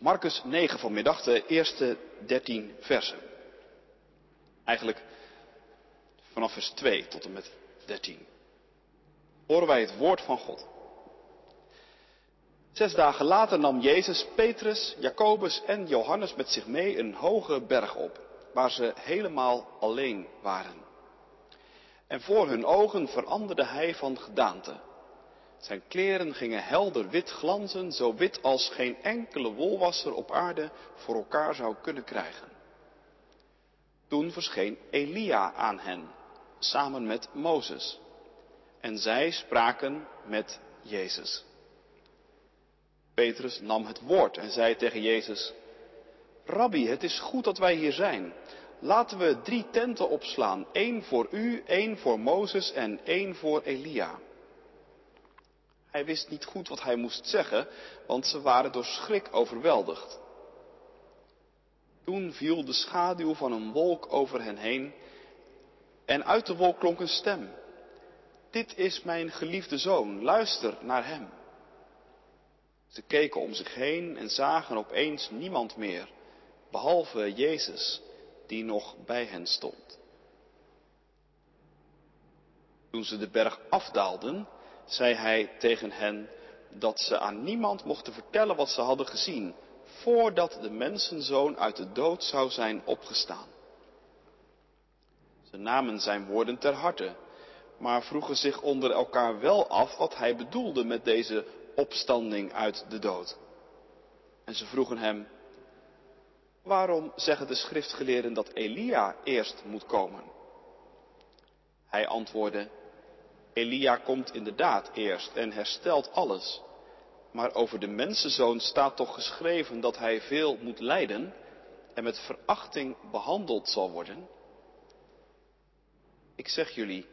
Marcus 9 vanmiddag, de eerste 13 versen. Eigenlijk vanaf vers 2 tot en met 13. Horen wij het woord van God. Zes dagen later nam Jezus Petrus, Jacobus en Johannes met zich mee een hoge berg op, waar ze helemaal alleen waren. En voor hun ogen veranderde hij van gedaante. Zijn kleren gingen helder wit glanzen, zo wit als geen enkele wolwasser op aarde voor elkaar zou kunnen krijgen. Toen verscheen Elia aan hen, samen met Mozes. En zij spraken met Jezus. Petrus nam het woord en zei tegen Jezus, Rabbi, het is goed dat wij hier zijn. Laten we drie tenten opslaan, één voor u, één voor Mozes en één voor Elia. Hij wist niet goed wat hij moest zeggen, want ze waren door schrik overweldigd. Toen viel de schaduw van een wolk over hen heen en uit de wolk klonk een stem. Dit is mijn geliefde zoon, luister naar hem. Ze keken om zich heen en zagen opeens niemand meer, behalve Jezus, die nog bij hen stond. Toen ze de berg afdaalden, zei hij tegen hen dat ze aan niemand mochten vertellen wat ze hadden gezien, voordat de mensenzoon uit de dood zou zijn opgestaan. Ze namen zijn woorden ter harte, maar vroegen zich onder elkaar wel af wat hij bedoelde met deze opstanding uit de dood. En ze vroegen hem, waarom zeggen de schriftgeleerden dat Elia eerst moet komen? Hij antwoordde, Elia komt inderdaad eerst en herstelt alles. Maar over de mensenzoon staat toch geschreven dat hij veel moet lijden en met verachting behandeld zal worden? Ik zeg jullie,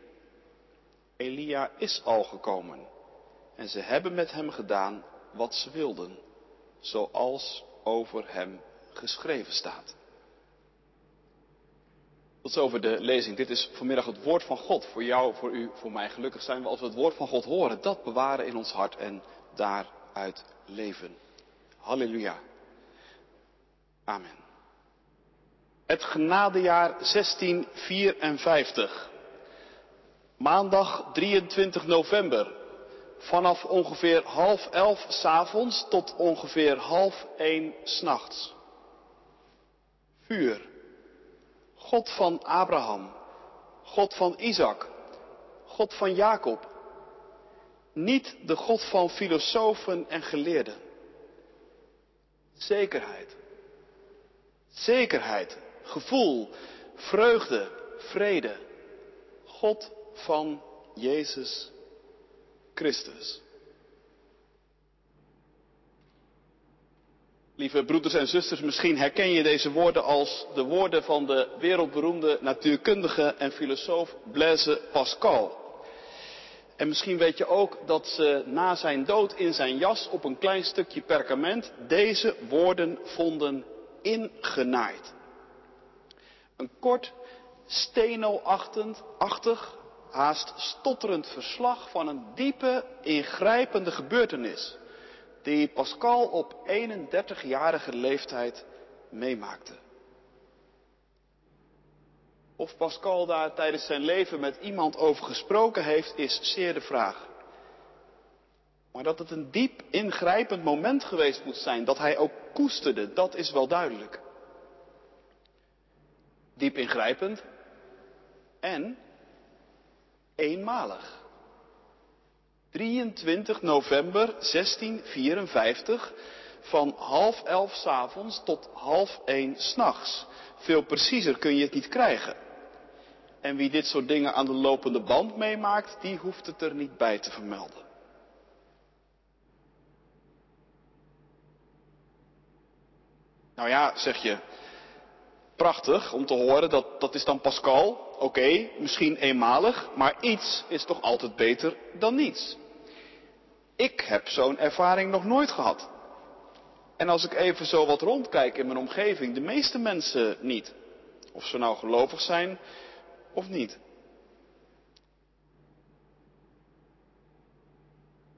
Elia is al gekomen en ze hebben met hem gedaan wat ze wilden, zoals over hem geschreven staat. Tot zover de lezing. Dit is vanmiddag het woord van God. Voor jou, voor u, voor mij. Gelukkig zijn we als we het woord van God horen. Dat bewaren in ons hart en daaruit leven. Halleluja. Amen. Het genadejaar 1654. Maandag 23 november. Vanaf ongeveer half elf s'avonds tot ongeveer half één s'nachts. Vuur. God van Abraham, God van Isaac, God van Jacob. Niet de God van filosofen en geleerden. Zekerheid. Zekerheid, gevoel, vreugde, vrede. God van Jezus Christus. Lieve broeders en zusters, misschien herken je deze woorden als de woorden van de wereldberoemde natuurkundige en filosoof Blaise Pascal. En misschien weet je ook dat ze na zijn dood in zijn jas op een klein stukje perkament deze woorden vonden ingenaaid. Een kort, steno-achtig, haast stotterend verslag van een diepe, ingrijpende gebeurtenis die Pascal op 31-jarige leeftijd meemaakte. Of Pascal daar tijdens zijn leven met iemand over gesproken heeft, is zeer de vraag. Maar dat het een diep ingrijpend moment geweest moet zijn, dat hij ook koesterde, dat is wel duidelijk. Diep ingrijpend en eenmalig. 23 november 1654 van half elf s avonds tot half één s'nachts. Veel preciezer kun je het niet krijgen. En wie dit soort dingen aan de lopende band meemaakt, die hoeft het er niet bij te vermelden. Nou ja, zeg je, prachtig om te horen, dat, dat is dan Pascal. Oké, misschien eenmalig, maar iets is toch altijd beter dan niets. Ik heb zo'n ervaring nog nooit gehad. En als ik even zo wat rondkijk in mijn omgeving, de meeste mensen niet. Of ze nou gelovig zijn of niet.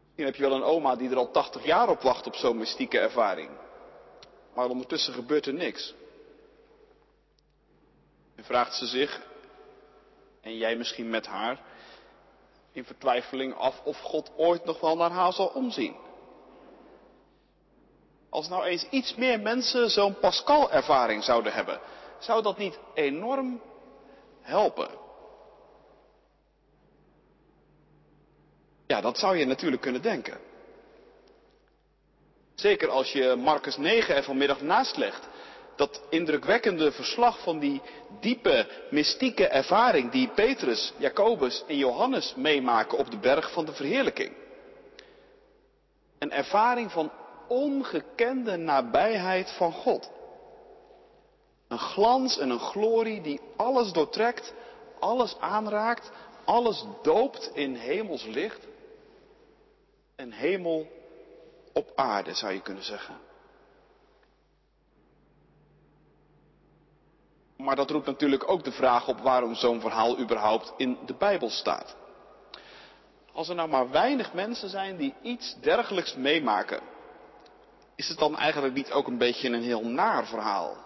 Misschien heb je wel een oma die er al 80 jaar op wacht op zo'n mystieke ervaring. Maar ondertussen gebeurt er niks. En vraagt ze zich, en jij misschien met haar, in vertwijfeling af of God ooit nog wel naar haar zal omzien. Als nou eens iets meer mensen zo'n Pascal-ervaring zouden hebben, zou dat niet enorm helpen? Ja, dat zou je natuurlijk kunnen denken. Zeker als je Marcus 9 er vanmiddag naast legt. Dat indrukwekkende verslag van die diepe, mystieke ervaring die Petrus, Jacobus en Johannes meemaken op de berg van de verheerlijking. Een ervaring van ongekende nabijheid van God. Een glans en een glorie die alles doortrekt, alles aanraakt, alles doopt in hemels licht. Een hemel op aarde, zou je kunnen zeggen. Maar dat roept natuurlijk ook de vraag op waarom zo'n verhaal überhaupt in de Bijbel staat. Als er nou maar weinig mensen zijn die iets dergelijks meemaken, is het dan eigenlijk niet ook een beetje een heel naar verhaal?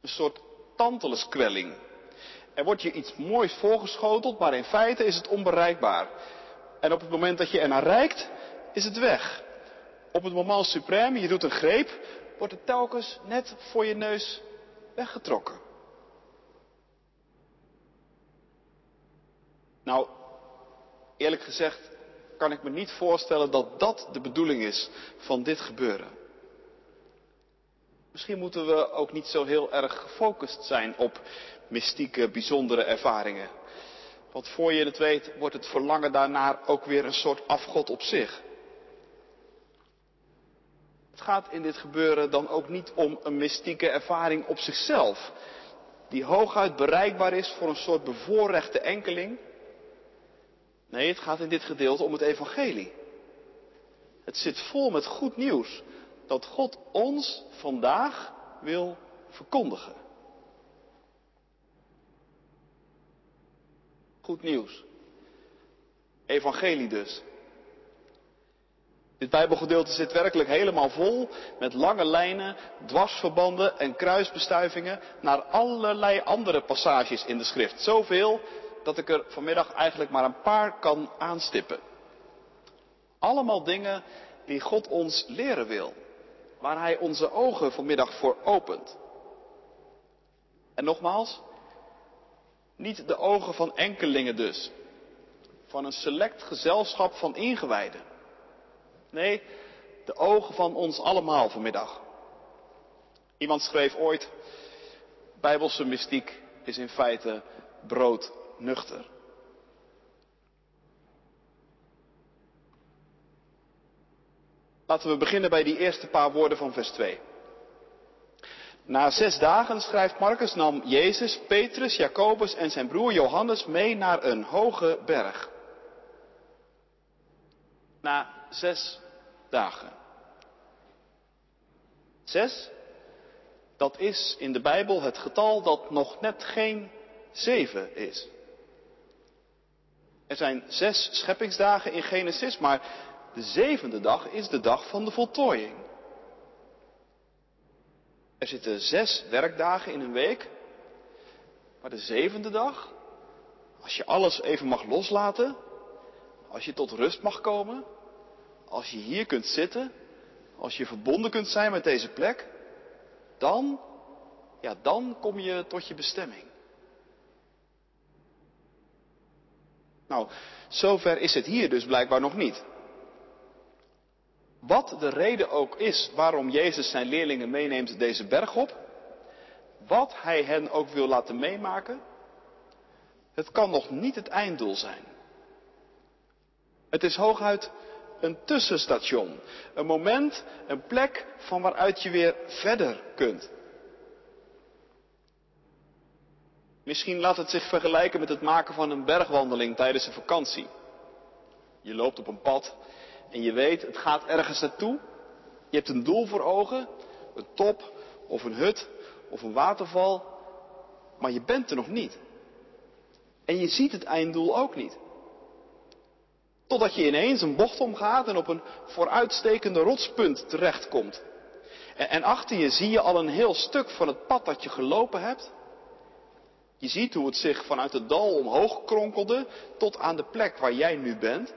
Een soort tanteleskwelling. Er wordt je iets moois voorgeschoteld, maar in feite is het onbereikbaar. En op het moment dat je er naar reikt, is het weg. Op het moment supreme, je doet een greep, wordt het telkens net voor je neus weggetrokken. Nou, eerlijk gezegd kan ik me niet voorstellen dat dat de bedoeling is van dit gebeuren. Misschien moeten we ook niet zo heel erg gefocust zijn op mystieke, bijzondere ervaringen. Want voor je het weet wordt het verlangen daarnaar ook weer een soort afgod op zich. Het gaat in dit gebeuren dan ook niet om een mystieke ervaring op zichzelf, die hooguit bereikbaar is voor een soort bevoorrechte enkeling. Nee, het gaat in dit gedeelte om het evangelie. Het zit vol met goed nieuws dat God ons vandaag wil verkondigen. Goed nieuws. Evangelie dus. Dit Bijbelgedeelte zit werkelijk helemaal vol met lange lijnen, dwarsverbanden en kruisbestuivingen naar allerlei andere passages in de schrift. Zoveel dat ik er vanmiddag eigenlijk maar een paar kan aanstippen. Allemaal dingen die God ons leren wil, waar Hij onze ogen vanmiddag voor opent. En nogmaals, niet de ogen van enkelingen dus, van een select gezelschap van ingewijden. Nee, de ogen van ons allemaal vanmiddag. Iemand schreef ooit, Bijbelse mystiek is in feite broodnuchter. Laten we beginnen bij die eerste paar woorden van vers 2. Na zes dagen, schrijft Marcus, nam Jezus, Petrus, Jacobus en zijn broer Johannes mee naar een hoge berg. Na zes dagen. Zes, dat is in de Bijbel het getal dat nog net geen zeven is. Er zijn zes scheppingsdagen in Genesis, maar de zevende dag is de dag van de voltooiing. Er zitten zes werkdagen in een week, maar de zevende dag, als je alles even mag loslaten, als je tot rust mag komen, als je hier kunt zitten, als je verbonden kunt zijn met deze plek, dan, ja, dan kom je tot je bestemming. Nou, zover is het hier dus blijkbaar nog niet. Wat de reden ook is waarom Jezus zijn leerlingen meeneemt deze berg op, wat hij hen ook wil laten meemaken, het kan nog niet het einddoel zijn. Het is hooguit een tussenstation. Een moment, een plek van waaruit je weer verder kunt. Misschien laat het zich vergelijken met het maken van een bergwandeling tijdens een vakantie. Je loopt op een pad en je weet, het gaat ergens naartoe. Je hebt een doel voor ogen, een top of een hut of een waterval, maar je bent er nog niet. En je ziet het einddoel ook niet. Totdat je ineens een bocht omgaat en op een vooruitstekende rotspunt terechtkomt. En, en achter je zie je al een heel stuk van het pad dat je gelopen hebt. Je ziet hoe het zich vanuit het dal omhoog kronkelde tot aan de plek waar jij nu bent.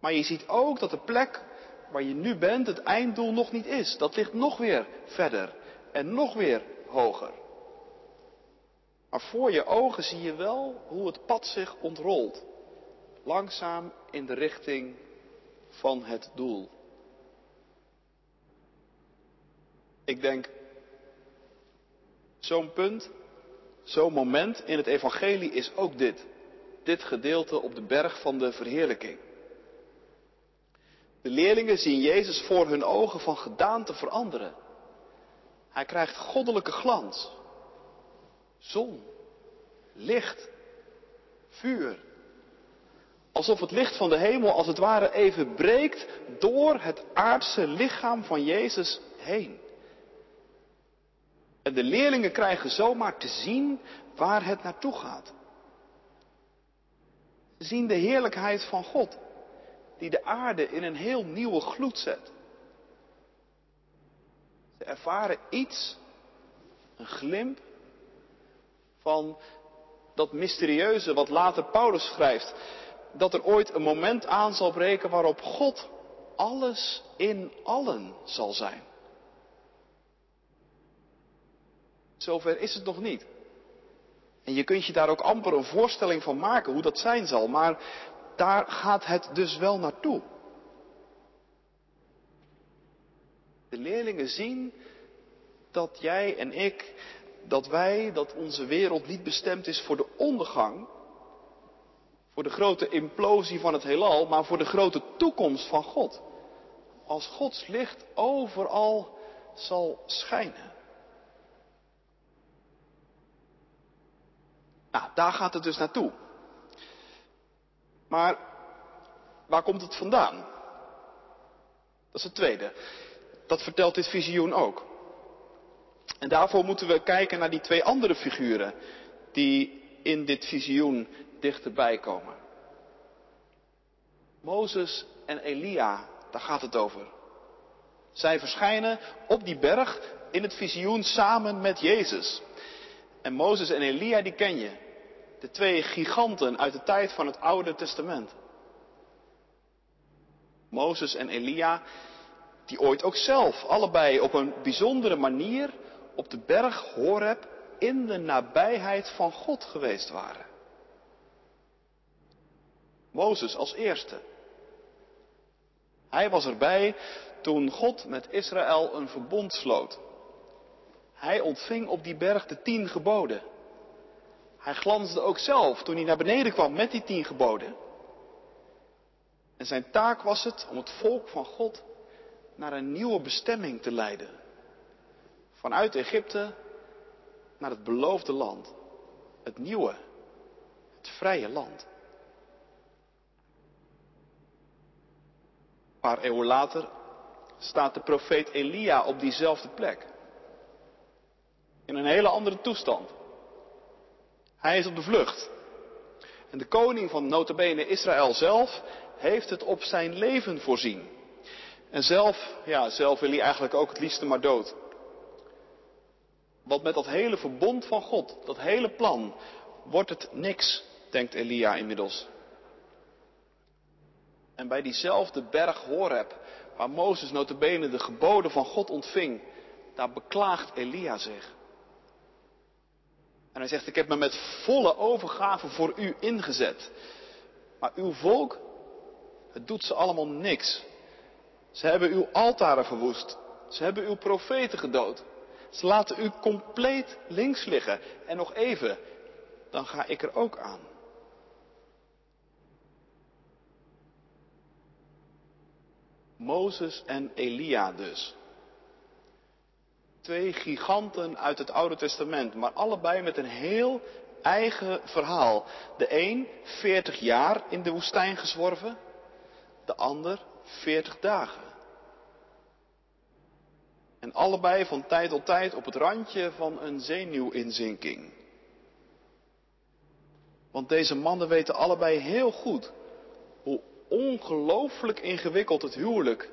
Maar je ziet ook dat de plek waar je nu bent het einddoel nog niet is. Dat ligt nog weer verder en nog weer hoger. Maar voor je ogen zie je wel hoe het pad zich ontrolt. Langzaam in de richting van het doel. Ik denk, zo'n punt, zo'n moment in het evangelie is ook dit. Dit gedeelte op de berg van de verheerlijking. De leerlingen zien Jezus voor hun ogen van gedaante veranderen. Hij krijgt goddelijke glans. Zon, licht, vuur. Alsof het licht van de hemel als het ware even breekt door het aardse lichaam van Jezus heen. En de leerlingen krijgen zomaar te zien waar het naartoe gaat. Ze zien de heerlijkheid van God, die de aarde in een heel nieuwe gloed zet. Ze ervaren iets, een glimp, van dat mysterieuze wat later Paulus schrijft. Dat er ooit een moment aan zal breken waarop God alles in allen zal zijn. Zover is het nog niet. En je kunt je daar ook amper een voorstelling van maken hoe dat zijn zal, maar daar gaat het dus wel naartoe. De leerlingen zien dat jij en ik, dat wij, dat onze wereld niet bestemd is voor de ondergang, voor de grote implosie van het heelal, maar voor de grote toekomst van God. Als Gods licht overal zal schijnen. Nou, daar gaat het dus naartoe. Maar waar komt het vandaan? Dat is het tweede. Dat vertelt dit visioen ook. En daarvoor moeten we kijken naar die twee andere figuren die in dit visioen dichterbij komen. Mozes en Elia, daar gaat het over. Zij verschijnen op die berg in het visioen samen met Jezus. En Mozes en Elia, die ken je. De twee giganten uit de tijd van het Oude Testament. Mozes en Elia, die ooit ook zelf allebei op een bijzondere manier op de berg Horeb in de nabijheid van God geweest waren. Mozes als eerste. Hij was erbij toen God met Israël een verbond sloot. Hij ontving op die berg de tien geboden. Hij glansde ook zelf toen hij naar beneden kwam met die tien geboden. En zijn taak was het om het volk van God naar een nieuwe bestemming te leiden. Vanuit Egypte naar het beloofde land. Het nieuwe, het vrije land. Paar eeuwen later staat de profeet Elia op diezelfde plek. In een hele andere toestand. Hij is op de vlucht. En de koning van notabene Israël zelf heeft het op zijn leven voorzien. En zelf, ja, zelf wil hij eigenlijk ook het liefste maar dood. Want met dat hele verbond van God, dat hele plan, wordt het niks, denkt Elia inmiddels. En bij diezelfde berg Horeb, waar Mozes notabene de geboden van God ontving, daar beklaagt Elia zich. En hij zegt, ik heb me met volle overgave voor u ingezet. Maar uw volk, het doet ze allemaal niks. Ze hebben uw altaren verwoest. Ze hebben uw profeten gedood. Ze laten u compleet links liggen. En nog even, dan ga ik er ook aan. Mozes en Elia dus. Twee giganten uit het Oude Testament, maar allebei met een heel eigen verhaal. De een 40 jaar in de woestijn gezworven, de ander 40 dagen. En allebei van tijd tot tijd op het randje van een zenuwinzinking. Want deze mannen weten allebei heel goed ongelooflijk ingewikkeld het huwelijk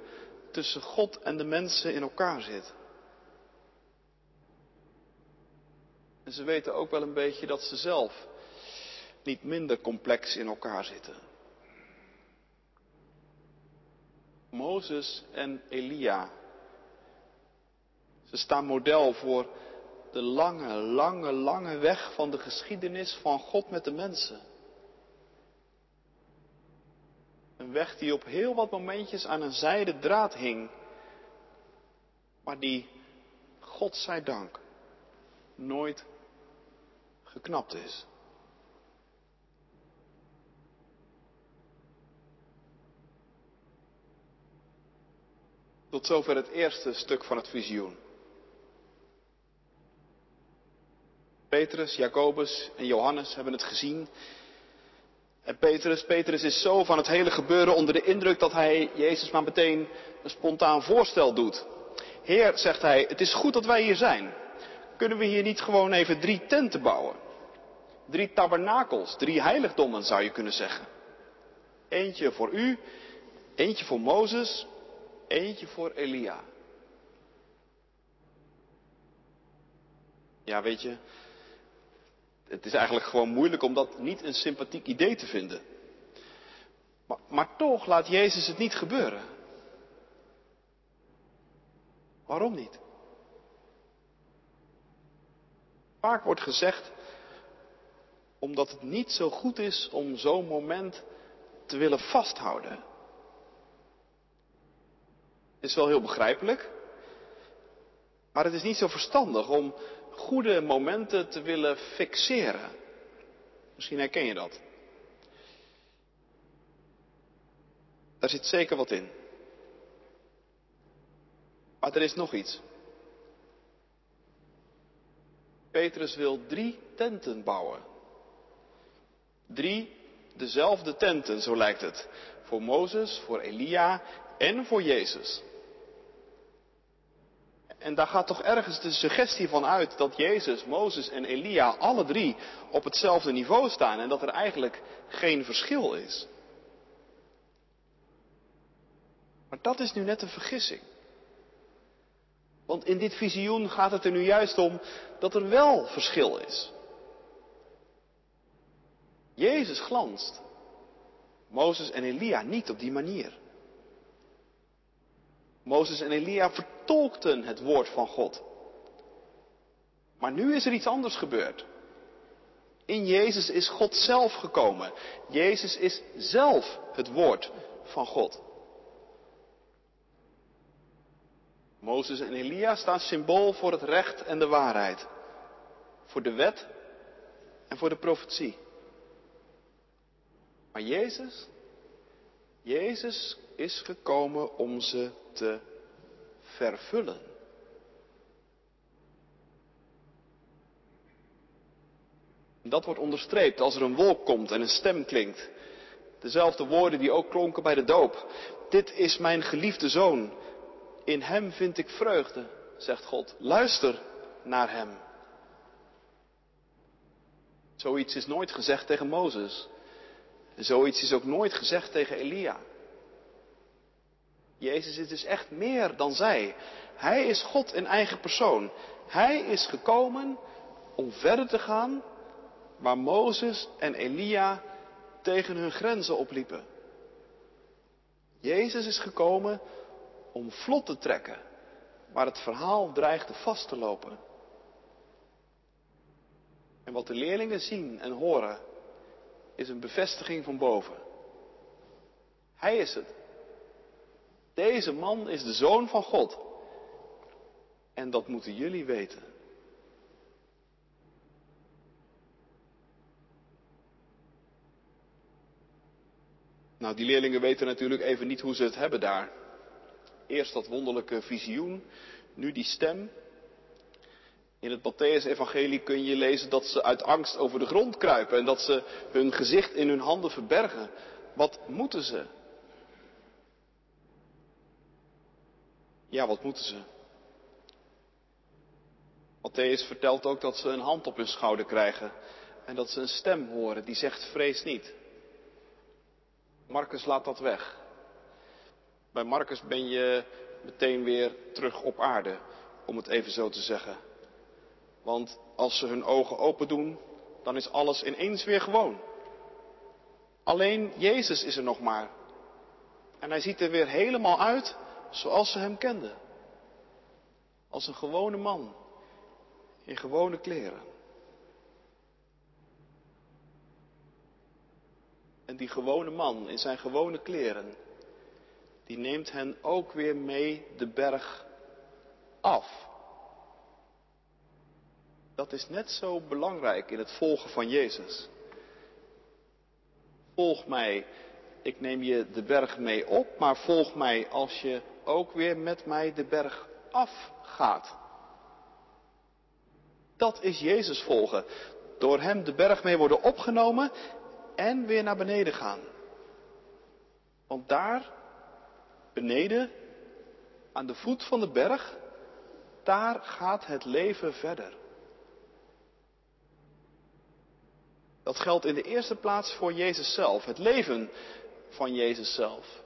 tussen God en de mensen in elkaar zit. En ze weten ook wel een beetje dat ze zelf niet minder complex in elkaar zitten. Mozes en Elia. Ze staan model voor de lange, lange, lange weg van de geschiedenis van God met de mensen. Een weg die op heel wat momentjes aan een zijde draad hing, maar die, God zij dank, nooit geknapt is. Tot zover het eerste stuk van het visioen. Petrus, Jacobus en Johannes hebben het gezien. En Petrus, Petrus is zo van het hele gebeuren onder de indruk dat hij Jezus maar meteen een spontaan voorstel doet. Heer, zegt hij, het is goed dat wij hier zijn. Kunnen we hier niet gewoon even drie tenten bouwen? Drie tabernakels, drie heiligdommen zou je kunnen zeggen. Eentje voor u, eentje voor Mozes, eentje voor Elia. Ja, weet je, het is eigenlijk gewoon moeilijk om dat niet een sympathiek idee te vinden. Maar, toch laat Jezus het niet gebeuren. Waarom niet? Vaak wordt gezegd omdat het niet zo goed is om zo'n moment te willen vasthouden. Is wel heel begrijpelijk, maar het is niet zo verstandig om goede momenten te willen fixeren. Misschien herken je dat. Daar zit zeker wat in. Maar er is nog iets. Petrus wil drie tenten bouwen. Drie dezelfde tenten, zo lijkt het. Voor Mozes, voor Elia en voor Jezus. En daar gaat toch ergens de suggestie van uit dat Jezus, Mozes en Elia alle drie op hetzelfde niveau staan en dat er eigenlijk geen verschil is. Maar dat is nu net een vergissing. Want in dit visioen gaat het er nu juist om dat er wel verschil is. Jezus glanst. Mozes en Elia niet op die manier. Mozes en Elia vertolkten het woord van God. Maar nu is er iets anders gebeurd. In Jezus is God zelf gekomen. Jezus is zelf het woord van God. Mozes en Elia staan symbool voor het recht en de waarheid. Voor de wet en voor de profetie. Maar Jezus, Jezus is gekomen om ze te vervullen. Dat wordt onderstreept als er een wolk komt en een stem klinkt. Dezelfde woorden die ook klonken bij de doop. Dit is mijn geliefde zoon. In hem vind ik vreugde, zegt God. Luister naar hem. Zoiets is nooit gezegd tegen Mozes. Zoiets is ook nooit gezegd tegen Elia. Jezus is dus echt meer dan zij. Hij is God in eigen persoon. Hij is gekomen om verder te gaan waar Mozes en Elia tegen hun grenzen opliepen. Jezus is gekomen om vlot te trekken waar het verhaal dreigde vast te lopen. En wat de leerlingen zien en horen is een bevestiging van boven. Hij is het. Deze man is de zoon van God. En dat moeten jullie weten. Nou, die leerlingen weten natuurlijk even niet hoe ze het hebben daar. Eerst dat wonderlijke visioen, nu die stem. In het Matthäus-evangelie kun je lezen dat ze uit angst over de grond kruipen en dat ze hun gezicht in hun handen verbergen. Wat moeten ze? Ja, wat moeten ze? Matthäus vertelt ook dat ze een hand op hun schouder krijgen en dat ze een stem horen die zegt vrees niet. Marcus laat dat weg. Bij Marcus ben je meteen weer terug op aarde, om het even zo te zeggen. Want als ze hun ogen open doen, dan is alles ineens weer gewoon. Alleen Jezus is er nog maar. En hij ziet er weer helemaal uit zoals ze hem kenden. Als een gewone man in gewone kleren. En die gewone man in zijn gewone kleren, die neemt hen ook weer mee de berg af. Dat is net zo belangrijk in het volgen van Jezus. Volg mij, ik neem je de berg mee op, maar volg mij als je ook weer met mij de berg afgaat. Dat is Jezus volgen. Door hem de berg mee worden opgenomen en weer naar beneden gaan. Want daar, beneden, aan de voet van de berg, daar gaat het leven verder. Dat geldt in de eerste plaats voor Jezus zelf, het leven van Jezus zelf.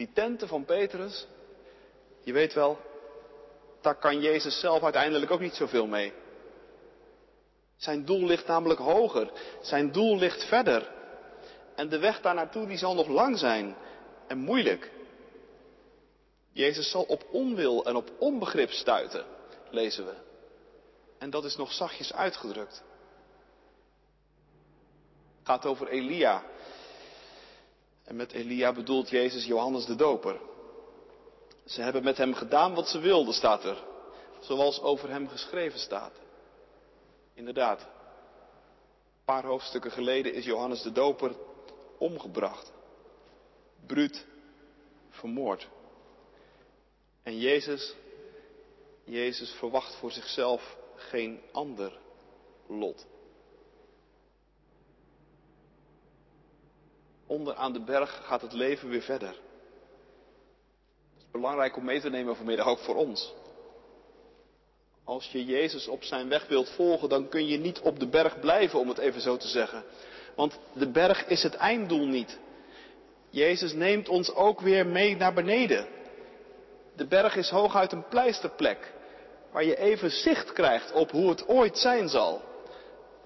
Die tenten van Petrus, je weet wel, daar kan Jezus zelf uiteindelijk ook niet zoveel mee. Zijn doel ligt namelijk hoger. Zijn doel ligt verder. En de weg daar naartoe die zal nog lang zijn en moeilijk. Jezus zal op onwil en op onbegrip stuiten, lezen we. En dat is nog zachtjes uitgedrukt. Het gaat over Elia. En met Elia bedoelt Jezus Johannes de Doper. Ze hebben met hem gedaan wat ze wilden, staat er. Zoals over hem geschreven staat. Inderdaad. Een paar hoofdstukken geleden is Johannes de Doper omgebracht. Bruut vermoord. En Jezus, Jezus verwacht voor zichzelf geen ander lot. Onder aan de berg gaat het leven weer verder. Het is belangrijk om mee te nemen vanmiddag ook voor ons. Als je Jezus op zijn weg wilt volgen, dan kun je niet op de berg blijven, om het even zo te zeggen. Want de berg is het einddoel niet. Jezus neemt ons ook weer mee naar beneden. De berg is hooguit een pleisterplek, waar je even zicht krijgt op hoe het ooit zijn zal.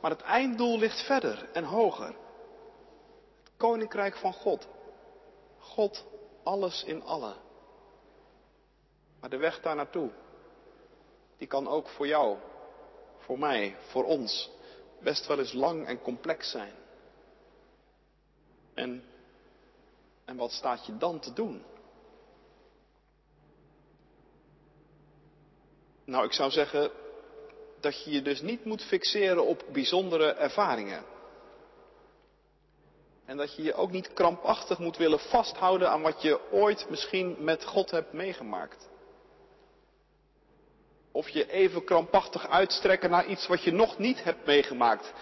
Maar het einddoel ligt verder en hoger. Koninkrijk van God. God alles in allen. Maar de weg daar naartoe, die kan ook voor jou, voor mij, voor ons best wel eens lang en complex zijn. En, en wat staat je dan te doen? Nou, ik zou zeggen dat je je dus niet moet fixeren op bijzondere ervaringen. En dat je je ook niet krampachtig moet willen vasthouden aan wat je ooit misschien met God hebt meegemaakt. Of je even krampachtig uitstrekken naar iets wat je nog niet hebt meegemaakt.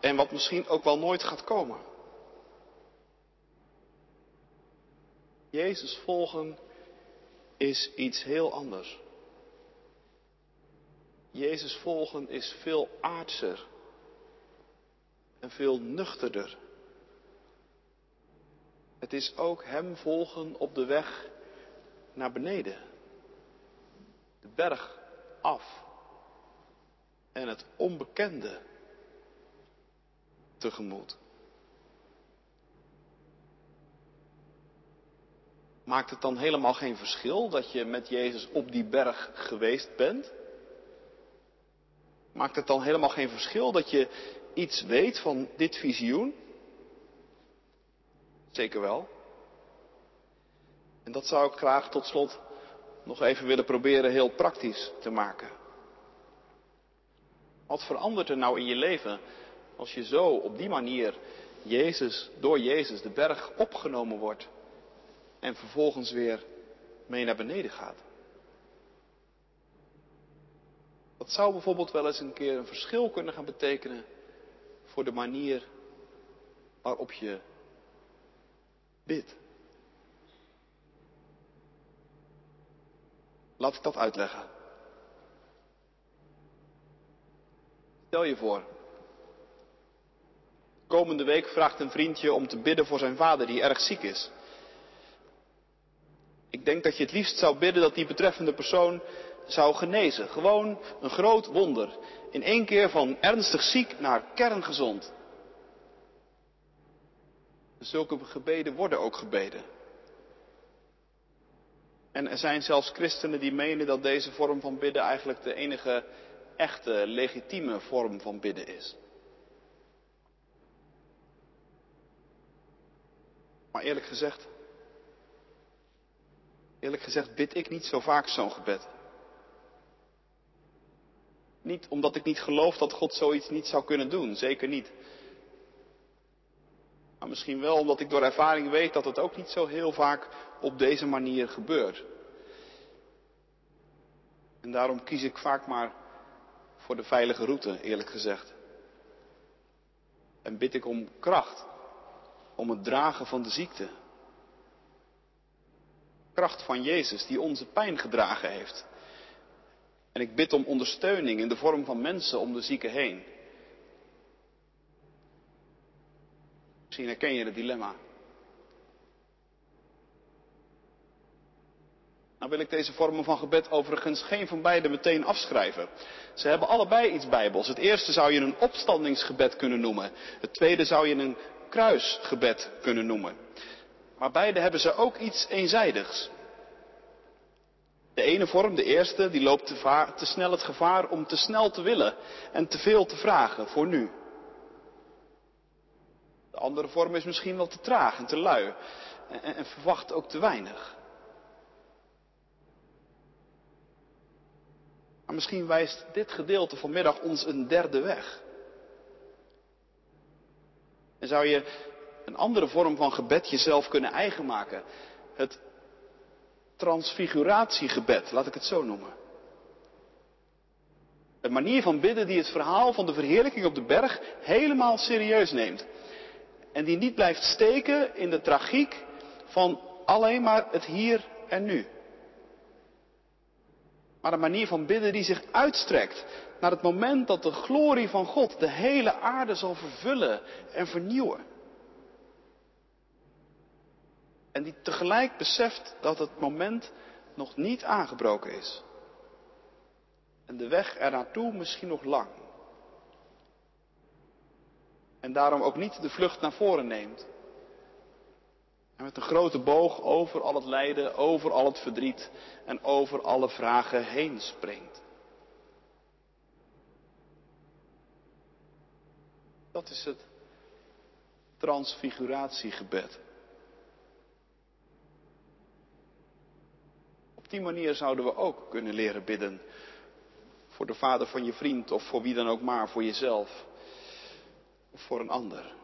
En wat misschien ook wel nooit gaat komen. Jezus volgen is iets heel anders. Jezus volgen is veel aardser en veel nuchterder. Het is ook Hem volgen op de weg naar beneden. De berg af en het onbekende tegemoet. Maakt het dan helemaal geen verschil dat je met Jezus op die berg geweest bent? Maakt het dan helemaal geen verschil dat je iets weet van dit visioen? Zeker wel. En dat zou ik graag tot slot nog even willen proberen heel praktisch te maken. Wat verandert er nou in je leven als je zo op die manier Jezus, door Jezus de berg opgenomen wordt en vervolgens weer mee naar beneden gaat? Dat zou bijvoorbeeld wel eens een keer een verschil kunnen gaan betekenen voor de manier waarop je bidt. Laat ik dat uitleggen. Stel je voor. Komende week vraagt een vriendje om te bidden voor zijn vader die erg ziek is. Ik denk dat je het liefst zou bidden dat die betreffende persoon zou genezen. Gewoon een groot wonder. In één keer van ernstig ziek naar kerngezond. Zulke gebeden worden ook gebeden. En er zijn zelfs christenen die menen dat deze vorm van bidden eigenlijk de enige echte, legitieme vorm van bidden is. Maar eerlijk gezegd, eerlijk gezegd bid ik niet zo vaak zo'n gebed. Niet omdat ik niet geloof dat God zoiets niet zou kunnen doen, zeker niet. Maar misschien wel omdat ik door ervaring weet dat het ook niet zo heel vaak op deze manier gebeurt. En daarom kies ik vaak maar voor de veilige route, eerlijk gezegd. En bid ik om kracht, om het dragen van de ziekte. Kracht van Jezus die onze pijn gedragen heeft. En ik bid om ondersteuning in de vorm van mensen om de zieken heen. Misschien herken je het dilemma. Nou wil ik deze vormen van gebed overigens geen van beide meteen afschrijven. Ze hebben allebei iets bijbels. Het eerste zou je een opstandingsgebed kunnen noemen. Het tweede zou je een kruisgebed kunnen noemen. Maar beide hebben ze ook iets eenzijdigs. De ene vorm, de eerste, die loopt te, te, snel het gevaar om te snel te willen en te veel te vragen voor nu. De andere vorm is misschien wel te traag en te lui en, en verwacht ook te weinig. Maar misschien wijst dit gedeelte vanmiddag ons een derde weg. En zou je een andere vorm van gebed jezelf kunnen eigen maken? Het transfiguratiegebed, laat ik het zo noemen. Een manier van bidden die het verhaal van de verheerlijking op de berg helemaal serieus neemt. En die niet blijft steken in de tragiek van alleen maar het hier en nu. Maar een manier van bidden die zich uitstrekt naar het moment dat de glorie van God de hele aarde zal vervullen en vernieuwen. En die tegelijk beseft dat het moment nog niet aangebroken is. En de weg er naartoe misschien nog lang. En daarom ook niet de vlucht naar voren neemt. En met een grote boog over al het lijden, over al het verdriet en over alle vragen heen springt. Dat is het transfiguratiegebed. Op die manier zouden we ook kunnen leren bidden. Voor de vader van je vriend of voor wie dan ook maar, voor jezelf. Of voor een ander.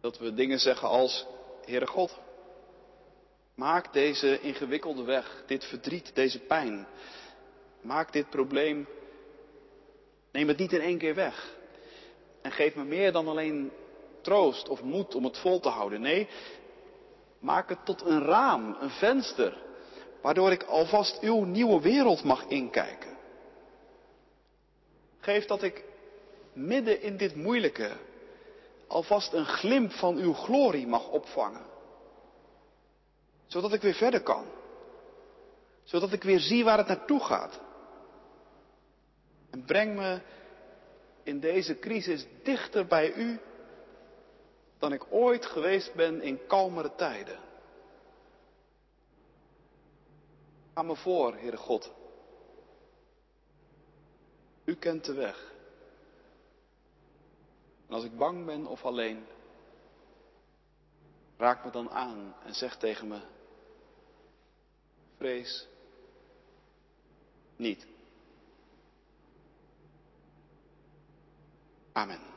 Dat we dingen zeggen als, Heere God, maak deze ingewikkelde weg, dit verdriet, deze pijn. Maak dit probleem, neem het niet in één keer weg. En geef me meer dan alleen troost of moed om het vol te houden. Nee, maak het tot een raam, een venster, waardoor ik alvast uw nieuwe wereld mag inkijken. Geef dat ik midden in dit moeilijke, alvast een glimp van uw glorie mag opvangen. Zodat ik weer verder kan. Zodat ik weer zie waar het naartoe gaat. En breng me in deze crisis dichter bij u dan ik ooit geweest ben in kalmere tijden. Ga me voor, Heere God. U kent de weg. En als ik bang ben of alleen, raak me dan aan en zeg tegen me, vrees niet. Amen.